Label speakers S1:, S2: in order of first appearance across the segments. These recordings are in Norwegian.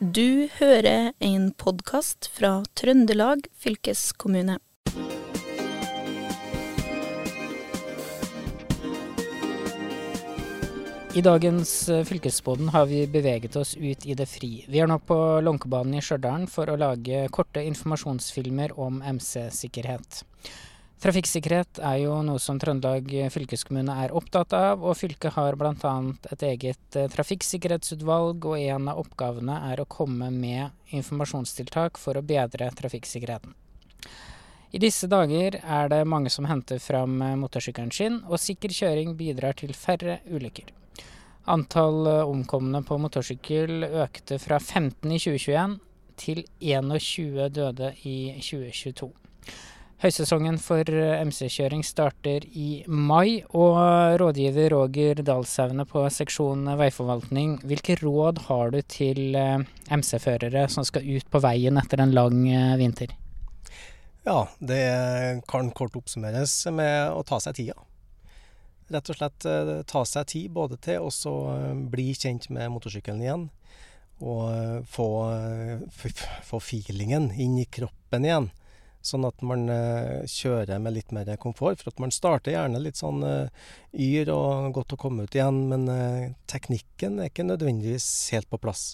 S1: Du hører en podkast fra Trøndelag fylkeskommune.
S2: I dagens eh, Fylkesboden har vi beveget oss ut i det fri. Vi er nå på Lånkebanen i Stjørdal for å lage korte informasjonsfilmer om MC-sikkerhet. Trafikksikkerhet er jo noe som Trøndelag fylkeskommune er opptatt av, og fylket har bl.a. et eget eh, trafikksikkerhetsutvalg, og en av oppgavene er å komme med informasjonstiltak for å bedre trafikksikkerheten. I disse dager er det mange som henter fram eh, motorsykkelen sin, og sikker kjøring bidrar til færre ulykker. Antall eh, omkomne på motorsykkel økte fra 15 i 2021 til 21 døde i 2022. Høysesongen for eh, MC-kjøring starter i mai, og rådgiver Roger Dalshaune på seksjon veiforvaltning, hvilke råd har du til eh, MC-førere som skal ut på veien etter en lang eh, vinter?
S3: Ja, det kan kort oppsummeres med å ta seg tida. Rett og slett ta seg tid både til å bli kjent med motorsykkelen igjen, og få, få feelingen inn i kroppen igjen. Sånn at man uh, kjører med litt mer komfort. For at man starter gjerne litt sånn uh, yr og godt å komme ut igjen, men uh, teknikken er ikke nødvendigvis helt på plass.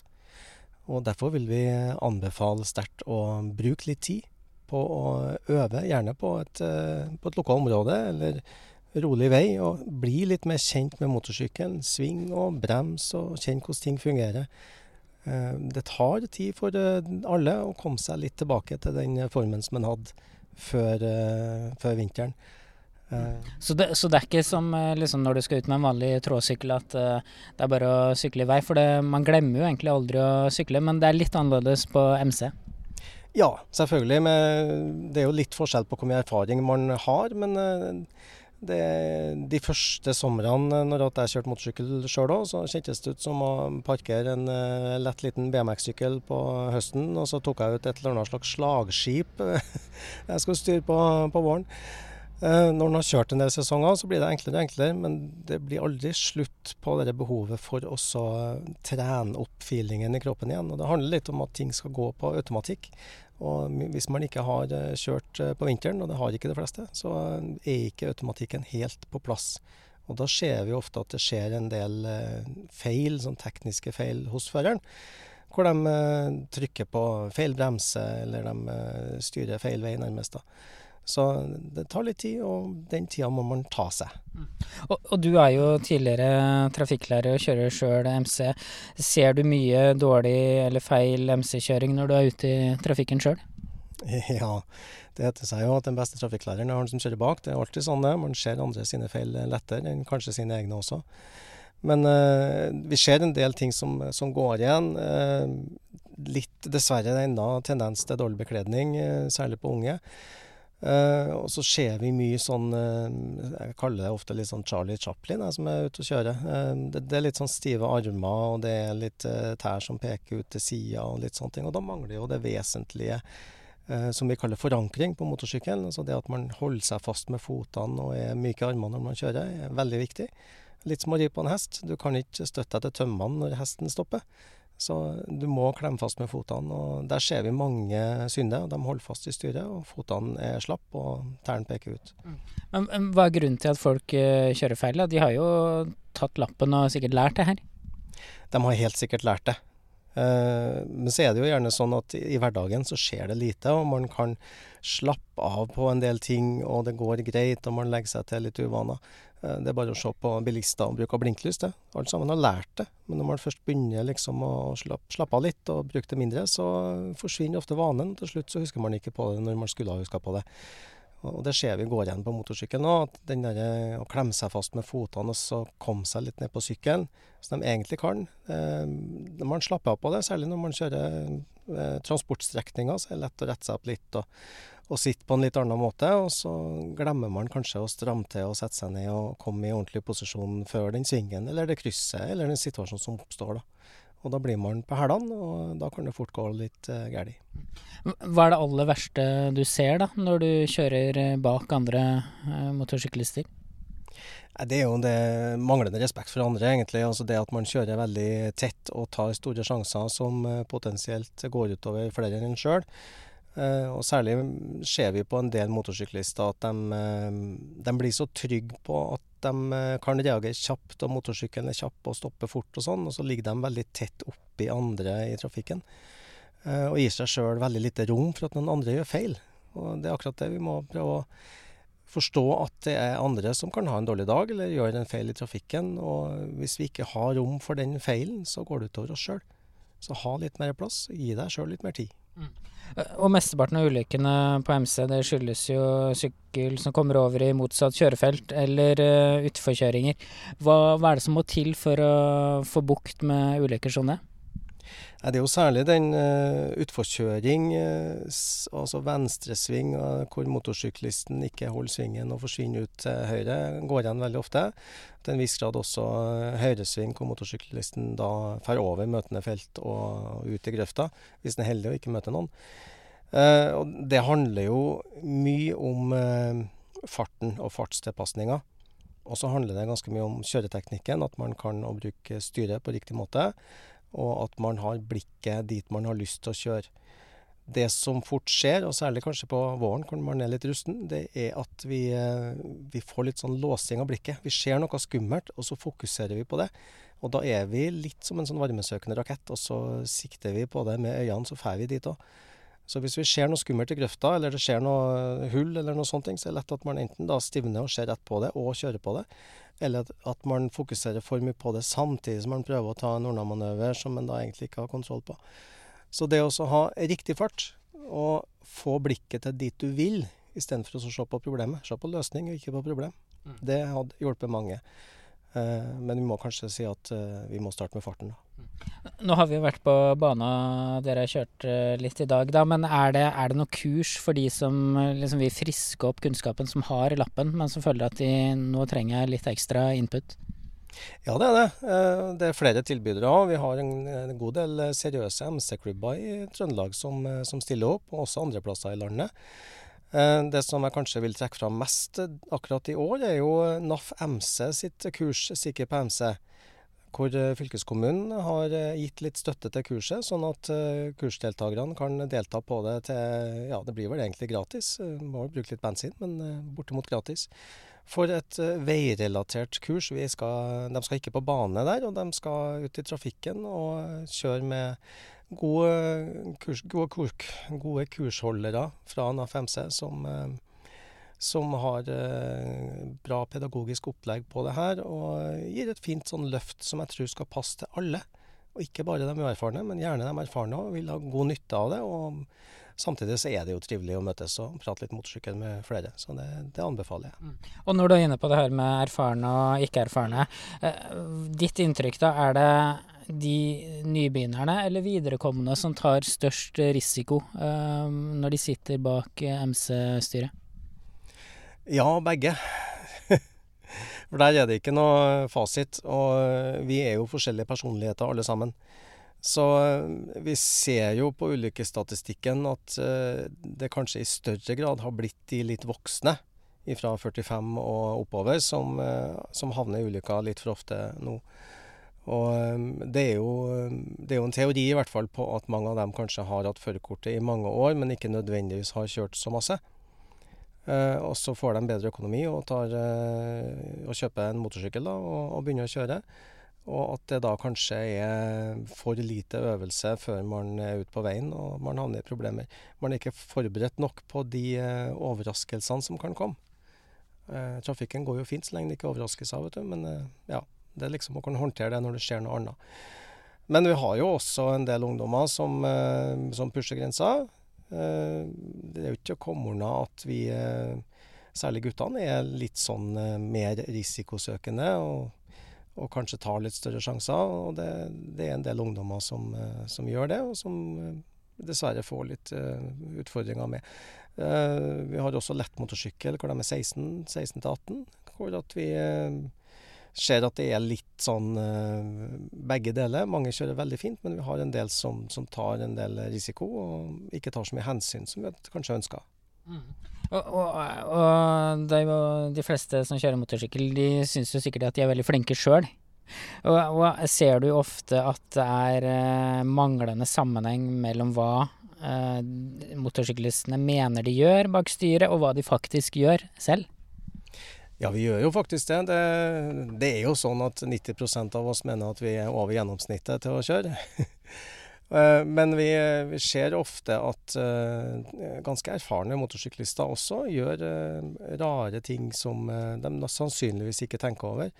S3: Og Derfor vil vi anbefale sterkt å bruke litt tid på å øve, gjerne på et, på et lokalt område eller rolig vei, og bli litt mer kjent med motorsykkelen. Sving og brems, og kjenn hvordan ting fungerer. Eh, det tar tid for eh, alle å komme seg litt tilbake til den formen som en hadde før, eh, før vinteren.
S2: Så det, så det, er ikke som liksom når du skal ut med en vanlig trådsykkel at det er bare å sykle i vei? For det, man glemmer jo egentlig aldri å sykle, men det er litt annerledes på MC?
S3: Ja, selvfølgelig. det er jo litt forskjell på hvor mye erfaring man har. Men det, de første somrene når jeg kjørte motorsykkel sjøl òg, så kjentes det ut som å parkere en uh, lett liten BMX-sykkel på høsten, og så tok jeg ut et eller annet slags slagskip jeg skulle styre på på våren. Uh, når en har kjørt en del sesonger, så blir det enklere og enklere, men det blir aldri slutt på det behovet for å trene opp feelingen i kroppen igjen. Og Det handler litt om at ting skal gå på automatikk. Og hvis man ikke har eh, kjørt eh, på vinteren, og det har ikke de fleste, så er ikke automatikken helt på plass. Og da ser vi ofte at det skjer en del eh, feil, sånn tekniske feil hos føreren. Hvor de trykker på feil bremse, eller de styrer feil vei, nærmest. da. Så det tar litt tid, og den tida må man ta seg. Mm.
S2: Og, og, du er jo tidligere trafikklærer og kjører sjøl MC. Ser du mye dårlig eller feil MC-kjøring når du er ute i trafikken sjøl?
S3: Ja, det heter seg jo at den beste trafikklæreren er han som kjører bak. Det er alltid sånn det. Man ser andre sine feil lettere enn kanskje sine egne også. Men eh, vi ser en del ting som, som går igjen. Eh, litt dessverre ennå tendens til dårlig bekledning, eh, særlig på unge. Uh, og så ser vi mye sånn uh, Jeg kaller det ofte litt sånn Charlie Chaplin jeg, som er ute og kjører. Uh, det, det, er litt sånn stive armer, og det er litt tær som peker ut til sida og litt sånne ting. Og da mangler jo det vesentlige som vi kaller forankring på motorsykkelen. Altså det at man holder seg fast med fotene og er myk i armene når man kjører, er veldig viktig. Litt som å ri på en hest. Du kan ikke støtte deg til tømmene når hesten stopper. Så du må klemme fast med fotene. og Der ser vi mange synder. De holder fast i styret, og fotene er slapp, og tærne peker ut.
S2: Mm. Men Hva er grunnen til at folk uh, kjører feil? De har jo tatt lappen og sikkert lært det her?
S3: De har helt sikkert lært det. Uh, men så er det jo gjerne sånn at i hverdagen så skjer det lite, og man kan slappe av på en del ting, og det går greit, og man legger seg til litt uvaner. Eh, det er bare å se på bilister og bruke blinklys, det. Alle sammen har lært det. Men når man først begynner liksom å slappe, slappe av litt og bruke det mindre, så forsvinner ofte vanen. Til slutt så husker man ikke på det når man skulle ha huska på det. Og det ser vi går igjen på motorsykkel nå. at den der, Å klemme seg fast med fotene og så komme seg litt ned på sykkelen, som de egentlig kan. Eh, man slapper av på det, særlig når man kjører eh, transportstrekninger, så er det lett å rette seg opp litt. og og sitte på en litt annen måte. Og så glemmer man kanskje å stramme til og sette seg ned og komme i ordentlig posisjon før den svingen eller det krysset eller den situasjonen som oppstår. da. Og da blir man på hælene, og da kan det fort gå litt uh, galt.
S2: Hva er det aller verste du ser da, når du kjører eh, bak andre uh, motorsyklister?
S3: Det er jo det manglende respekt for andre, egentlig. Altså det at man kjører veldig tett og tar store sjanser som eh, potensielt går utover flere enn en sjøl. Eh, og særlig ser vi på en del motorsyklister at de, eh, de blir så trygge på at de kan reagere kjapt, og motorsykkelen er kjapp og stopper fort og sånn, og så ligger de veldig tett oppi andre i trafikken. Og gir seg sjøl veldig lite rom for at noen andre gjør feil. Og det er akkurat det vi må prøve å forstå at det er andre som kan ha en dårlig dag eller gjøre en feil i trafikken. Og hvis vi ikke har rom for den feilen, så går det utover oss sjøl. Så ha litt mer plass, gi deg sjøl litt mer tid. Mm.
S2: Og mesteparten av ulykkene på MC det skyldes jo sykkel som kommer over i motsatt kjørefelt eller uh, utforkjøringer. Hva, hva er det som må til for å få bukt med ulykker som det?
S3: Det er jo særlig den uh, utforkjøring, uh, altså venstresving, uh, hvor motorsyklisten ikke holder svingen og forsvinner ut til høyre, går igjen veldig ofte. Til en viss grad også høyresving, hvor motorsyklisten da fer over møtende felt og ut i grøfta, hvis den er heldig og ikke møter noen. og det handler jo mye om farten og fartstilpasninga. Og så handler det ganske mye om kjøreteknikken, at man kan bruke styret på riktig måte og at man har blikket dit man har lyst til å kjøre. Det som fort skjer, og særlig kanskje på våren hvor man er litt rusten, det er at vi, eh, vi, får litt sånn låsing av blikket. Vi ser noe skummelt, og så fokuserer vi på det. Og da er vi litt som en sånn varmesøkende rakett, og så sikter vi på det med øynene, så drar vi dit òg. Så hvis vi ser noe skummelt i grøfta, eller det skjer noe hull, eller noe sånt, så er det lett at man enten da stivner og ser rett på det, og kjører på det. Eller at man fokuserer for mye på det samtidig som man prøver å ta en unnamanøver som man da egentlig ikke har kontroll på. Så det å ha riktig fart, og få blikket til dit du vil, istedenfor å se på problemet. Se på løsning og ikke på problem. Mm. Det hadde hjulpet mange. Eh, men vi må kanskje si at eh, vi må starte med farten. da.
S2: Nå har vi jo vært på bana dere har kjørt eh, litt i dag, da. Men er det, er det noe kurs for de som liksom vil friske opp kunnskapen, som har lappen, men som føler at de nå trenger litt ekstra input?
S3: Ja, det er det. Det er flere tilbydere òg. Vi har en god del seriøse MC-klubber i Trøndelag som, som stiller opp, og også andre plasser i landet. Eh, det som jeg kanskje vil trekke fram mest akkurat i år, er jo NAF MC sitt kurs Sikker på MC. Hvor eh, fylkeskommunen har eh, gitt litt støtte til kurset, sånn at kursdeltakerne kan delta på det til Ja, det blir vel egentlig gratis. Må jo bruke litt bensin, men bortimot gratis. For et veirelatert kurs. Skal, de skal ikke på bane der, og de skal ut i trafikken og kjøre med gode, kurs, gode, gode kursholdere fra NAFMC som, eh, som har eh, bra pedagogisk opplegg på det her, og gir et fint sånn løft som jeg tror skal passe til alle. Og ikke bare de uerfarne, men gjerne de erfarne òg vil ha god nytte av det. og Samtidig så er det jo trivelig å møtes og prate litt motorsykkel med flere, så det, det, anbefaler jeg. Mm.
S2: Og når du er inne på det her med erfarne og ikke erfarne, eh, ditt inntrykk da, er det de nybegynnerne eller viderekomne som tar størst risiko eh, når de sitter bak MC-styret?
S3: Ja, begge. For der er det ikke noe fasit. Og eh, vi er jo forskjellige personligheter alle sammen. Så vi ser jo på ulykkesstatistikken at det kanskje i større grad har blitt de litt voksne fra 45 og oppover som, som havner i ulykker litt for ofte nå. Og det er, jo, det er, jo, en teori i hvert fall på at mange av dem kanskje har hatt førerkortet i mange år, men ikke nødvendigvis har kjørt så masse. Uh, og så får de bedre økonomi og, tar, uh, og kjøper en motorsykkel da, og, og, begynner å kjøre. Og at det da kanskje er for lite øvelse før man er ute på veien og man havner i problemer. Man er ikke forberedt nok på de uh, overraskelsene som kan komme. trafikken går jo fint så lenge det ikke overraskes av, vet du. Men ja, det er liksom å kunne håndtere det når det skjer noe annet. Men vi har jo også en del ungdommer som, eh, som pusher grensa. Eh, det er jo ikke å komme unna at vi, eh, særlig guttene, er litt sånn mer risikosøkende. og og kanskje tar litt større sjanser. og Det, det er en del ungdommer som, som, gjør det, og som dessverre får litt utfordringer med. Vi har også lett motorsykkel hvor de er 16, 16 18, hvor at vi ser at det er litt sånn uh, begge deler. Mange kjører veldig fint, men vi har en del som, som, tar en del risiko og ikke tar så mye hensyn som vi kanskje ønsker.
S2: Mm. Og, og, og jo de fleste som kjører motorsykkel, de syns jo sikkert at de er veldig flinke sjøl. Og, og, ser du ofte at det er eh, manglende sammenheng mellom hva eh, motorsyklistene mener de gjør bak styret, og hva de faktisk gjør selv?
S3: Ja, vi gjør jo faktisk det. Det, det er jo sånn at 90% av oss mener at vi er over gjennomsnittet til å kjøre. Eh, men vi, vi, ser ofte at uh, ganske erfarne motorsyklister også gjør uh, rare ting som de sannsynligvis ikke tenker over.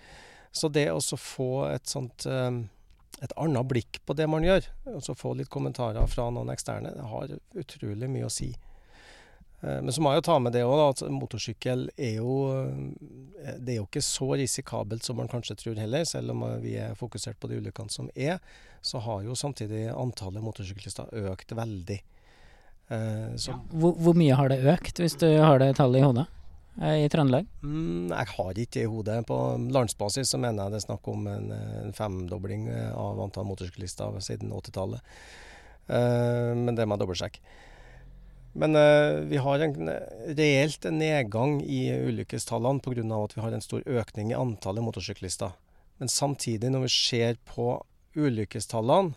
S3: Så det å få et sånt et annet blikk på det man gjør, og så få litt kommentarer fra noen eksterne, det har utrolig mye å si. Eh, men så må jeg jo ta med det òg, at motorsykkel er jo eh, Det er jo ikke så risikabelt som man kanskje tror heller. Selv om vi er fokusert på de ulykkene som er, så har jo samtidig antallet motorsyklister økt veldig.
S2: Så, ja. Hvor, hvor, mye har det økt, hvis du har det tallet i hodet? I Trøndelag?
S3: Mm, jeg har ikke det i hodet. På landsbasis så mener jeg det er snakk om en, en femdobling av antall motorsyklister siden 80-tallet. Men det må jeg dobbeltsjekke. Men uh, vi har en reelt en nedgang i ulykkestallene pga. at vi har en stor økning i antallet motorsyklister. Men samtidig, når vi ser på ulykkestallene,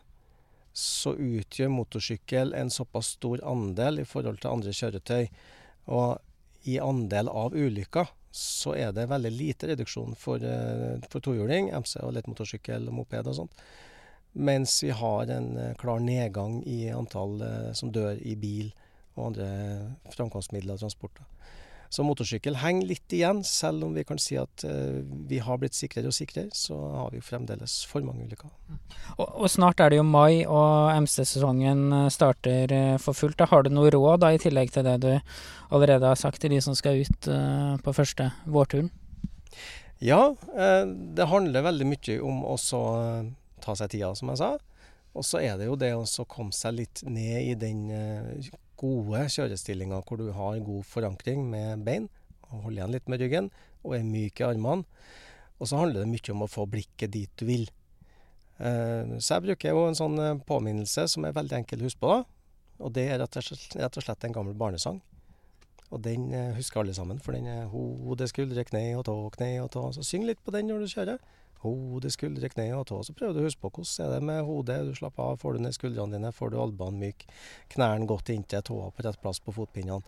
S3: så utgjør motorsykkel en såpass stor andel i forhold til andre kjøretøy. Og i andel av ulykker så er det veldig lite reduksjon for, uh, for tohjuling, MC og lett motorsykkel og moped og sånt. Mens vi har en uh, klar nedgang i antall som dør i bil og andre framkomstmidler og transporter. Så motorsykkel henger litt igjen, selv om vi kan si at eh, vi har blitt sikrere og sikrere, så har vi fremdeles for mange ulykker.
S2: Og, og, snart er det jo mai, og MC-sesongen eh, starter uh, for fullt. Da har du noe råd, da, i tillegg til det du allerede har sagt til de som skal ut eh, på første vårturen?
S3: Ja, det handler veldig mye om å ta seg tida, som jeg sa. Og så er det jo det å komme seg litt ned i den gode kjørestillinger hvor du har god forankring med bein, og holder igjen litt med ryggen, og er myk i armene. Og så handler det mye om å få blikket dit du vil. Eh, så jeg bruker jo en sånn eh, påminnelse som er veldig enkel å huske på. Og det er rett og slett en gammel barnesang. Og den eh, husker alle sammen, for den er hode, skuldre, kne og tå, kne og tå. Så syng litt på den når du kjører. Hode, skuldre, kne og tå. Så prøver du å huske på hvordan er det med hodet. Du slapper av, får du ned skuldrene dine, får du albuene myk, knærne godt inntil tåa på rett plass på fotpinnene.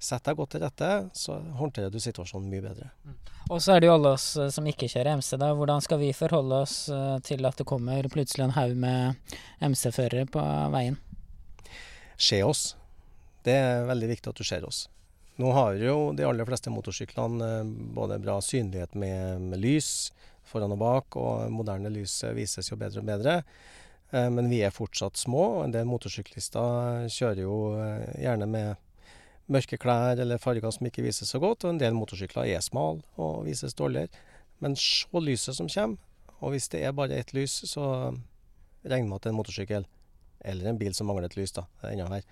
S3: Sett deg godt til rette, så håndterer du situasjonen mye bedre.
S2: Mm. Og så er det jo alle oss eh, som ikke kjører MC, da. Hvordan skal vi forholde oss eh, til at det kommer plutselig en haug med MC-førere på veien?
S3: Se oss. Det er veldig viktig at du ser oss. Nå har jo de aller fleste motorsyklene eh, både bra synlighet med, med lys, foran og bak, og moderne lys vises jo bedre og bedre. Eh, men vi er fortsatt små, og en del motorsyklister kjører jo eh, gjerne med mørke klær eller farger som ikke vises så godt, og en del motorsykler er smale og vises dårligere. Men se lyset som kommer, og hvis det er bare ett lys, så regner vi at det er en motorsykkel. Eller en bil som mangler et lys, da. Enda her.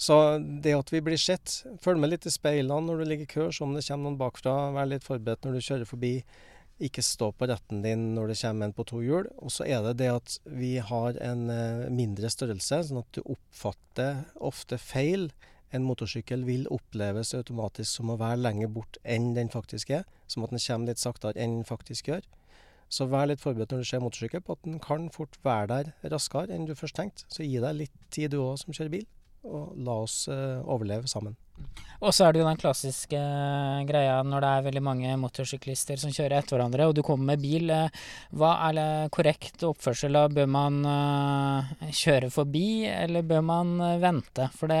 S3: Så det at vi blir sett, følg med litt i speilene når du ligger i kø, se om det kommer noen bakfra, vær litt forberedt når du kjører forbi. Ikke stå på retten din når det kommer en på to hjul. Og så er det det at vi har en eh, mindre størrelse, sånn at du oppfatter ofte feil. En motorsykkel vil oppleves automatisk som å være lenger bort enn den faktisk er. Som at den kommer litt saktere enn den faktisk gjør. Så vær litt forberedt når du ser motorsykkel på at den kan fort være der raskere enn du først tenkte. Så gi deg litt tid du òg som kjører bil, og la oss uh, overleve sammen.
S2: Og så er det jo den klassiske eh, greia når det er veldig mange motorsyklister som kjører etter hverandre, og du kommer med bil. Eh, hva er det korrekt oppførsel? da? Bør man kjøre forbi, eller bør man vente? For det,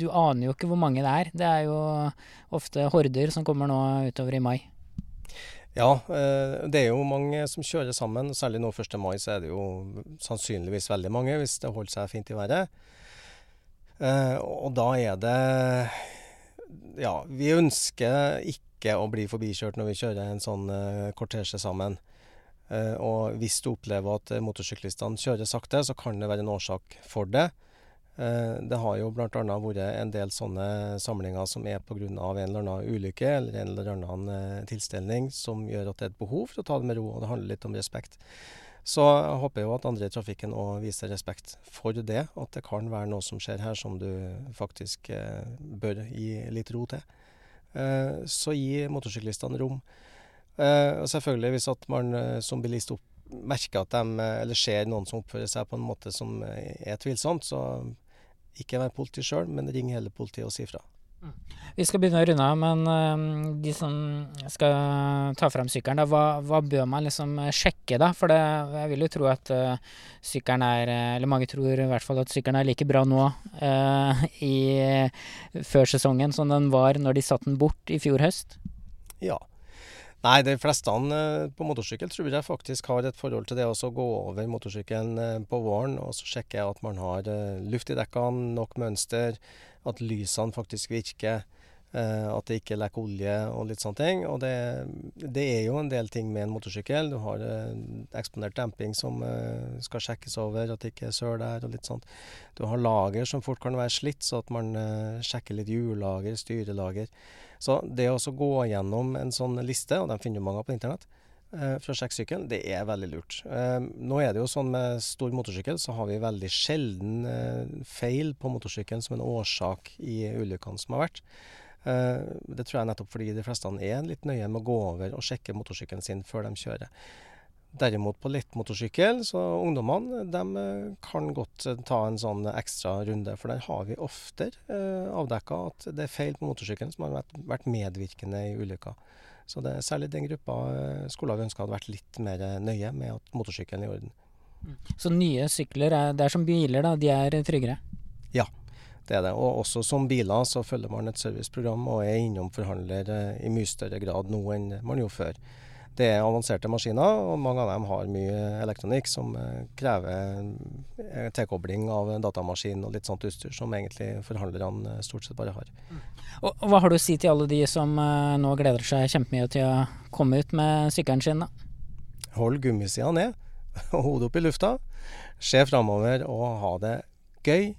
S2: du aner jo ikke hvor mange det er. Det er jo ofte horder som kommer nå utover i mai.
S3: Ja, det er jo mange som kjører sammen. Særlig nå 1. mai så er det jo sannsynligvis veldig mange, hvis det holder seg fint i været. Eh, og da er det Ja, vi ønsker ikke å bli forbikjørt når vi kjører en sånn uh, kortesje sammen. Uh, og hvis du opplever at motorsyklistene kjører sakte, så kan det være en årsak for det. Det har jo bl.a. vært en del sånne samlinger som er pga. en eller annen ulykke eller en eller annen tilstelning som gjør at det er et behov for å ta det med ro, og det handler litt om respekt. Så jeg håper jo at andre i trafikken òg viser respekt for det. At det kan være noe som skjer her som du faktisk eh, bør gi litt ro til. Eh, så gi motorsyklistene rom. Eh, og selvfølgelig hvis at man eh, som bilist opp, merker at de, eh, eller ser noen som oppfører seg på en måte som eh, er tvilsomt, så ikke vær politi sjøl, men ring hele politiet og si fra.
S2: Vi skal begynne å runde av, men øhm, de som skal ta fram sykkelen, da, hva, hva bør man liksom eh, sjekke, da? For det, jeg vil jo tro at uh, sykkelen er øh, Eller mange tror i hvert fall at sykkelen er like bra nå uh, i førsesongen som den var når de satte den bort i fjor høst.
S3: Ja. Nei, de fleste eh, på motorsykkel tror jeg faktisk har et forhold til det å gå over motorsykkelen eh, på våren, og så sjekke at man har eh, luft i dekkene, nok mønster, at lysene faktisk virker, at det ikke lekker olje og litt sånne ting. Og det, det er jo en del ting med en motorsykkel. Du har eksponert demping som skal sjekkes over, at det ikke er søl der og litt sånt. Du har lager som fort kan være slitt, så at man sjekker litt hjullager, styrelager. Så det å gå gjennom en sånn liste, og de finner mange på internett, eh, for å sjekke sykkelen, det er veldig lurt. Eh, nå er det jo sånn med stor motorsykkel, så har vi veldig sjelden eh, feil på motorsykkelen som en årsak i ulykkene som har vært. Det tror jeg nettopp fordi de fleste er litt nøye med å gå over og sjekke motorsykkelen sin før de kjører. Derimot på lettmotorsykkel, så ungdommene de eh, kan godt eh, ta en sånn ekstra runde. For der har vi ofte eh, avdekka at det er feil på motorsykkelen som har vært, medvirkende i ulykka. Så det er særlig den gruppa eh, skulle vi ønska hadde vært litt mer nøye med at motorsykkelen er i orden.
S2: Så nye sykler er, det er som biler, da. De er tryggere.
S3: Ja, Det er det. Og også som biler så følger man et serviceprogram og er innom forhandler i mye større grad nå enn man gjorde før. Det er avanserte maskiner, og mange av dem har mye elektronikk som eh, krever eh, tilkobling av datamaskin og litt sånt utstyr som egentlig forhandlerne eh, stort sett bare har.
S2: Og, og hva har du å si til alle de som nå gleder seg kjempemye til å komme ut med sykkelen sin, da?
S3: Hold gummisida ned, og hodet opp i lufta. Se framover og ha det gøy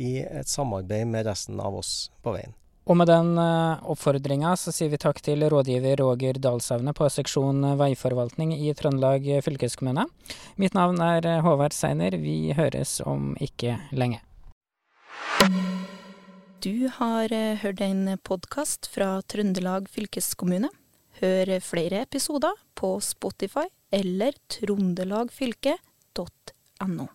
S3: i et samarbeid med resten av oss på veien.
S2: Og med den uh, oppfordringa så sier vi takk til rådgiver Roger Dalshavne på seksjon eh, veiforvaltning i Trøndelag fylkeskommune. Mitt navn er eh, Håvard Seiner. Vi høres om ikke lenge.
S1: Du har eh, hørt en podkast fra Trøndelag fylkeskommune. Hør flere episoder på Spotify eller trondelagfylket.no.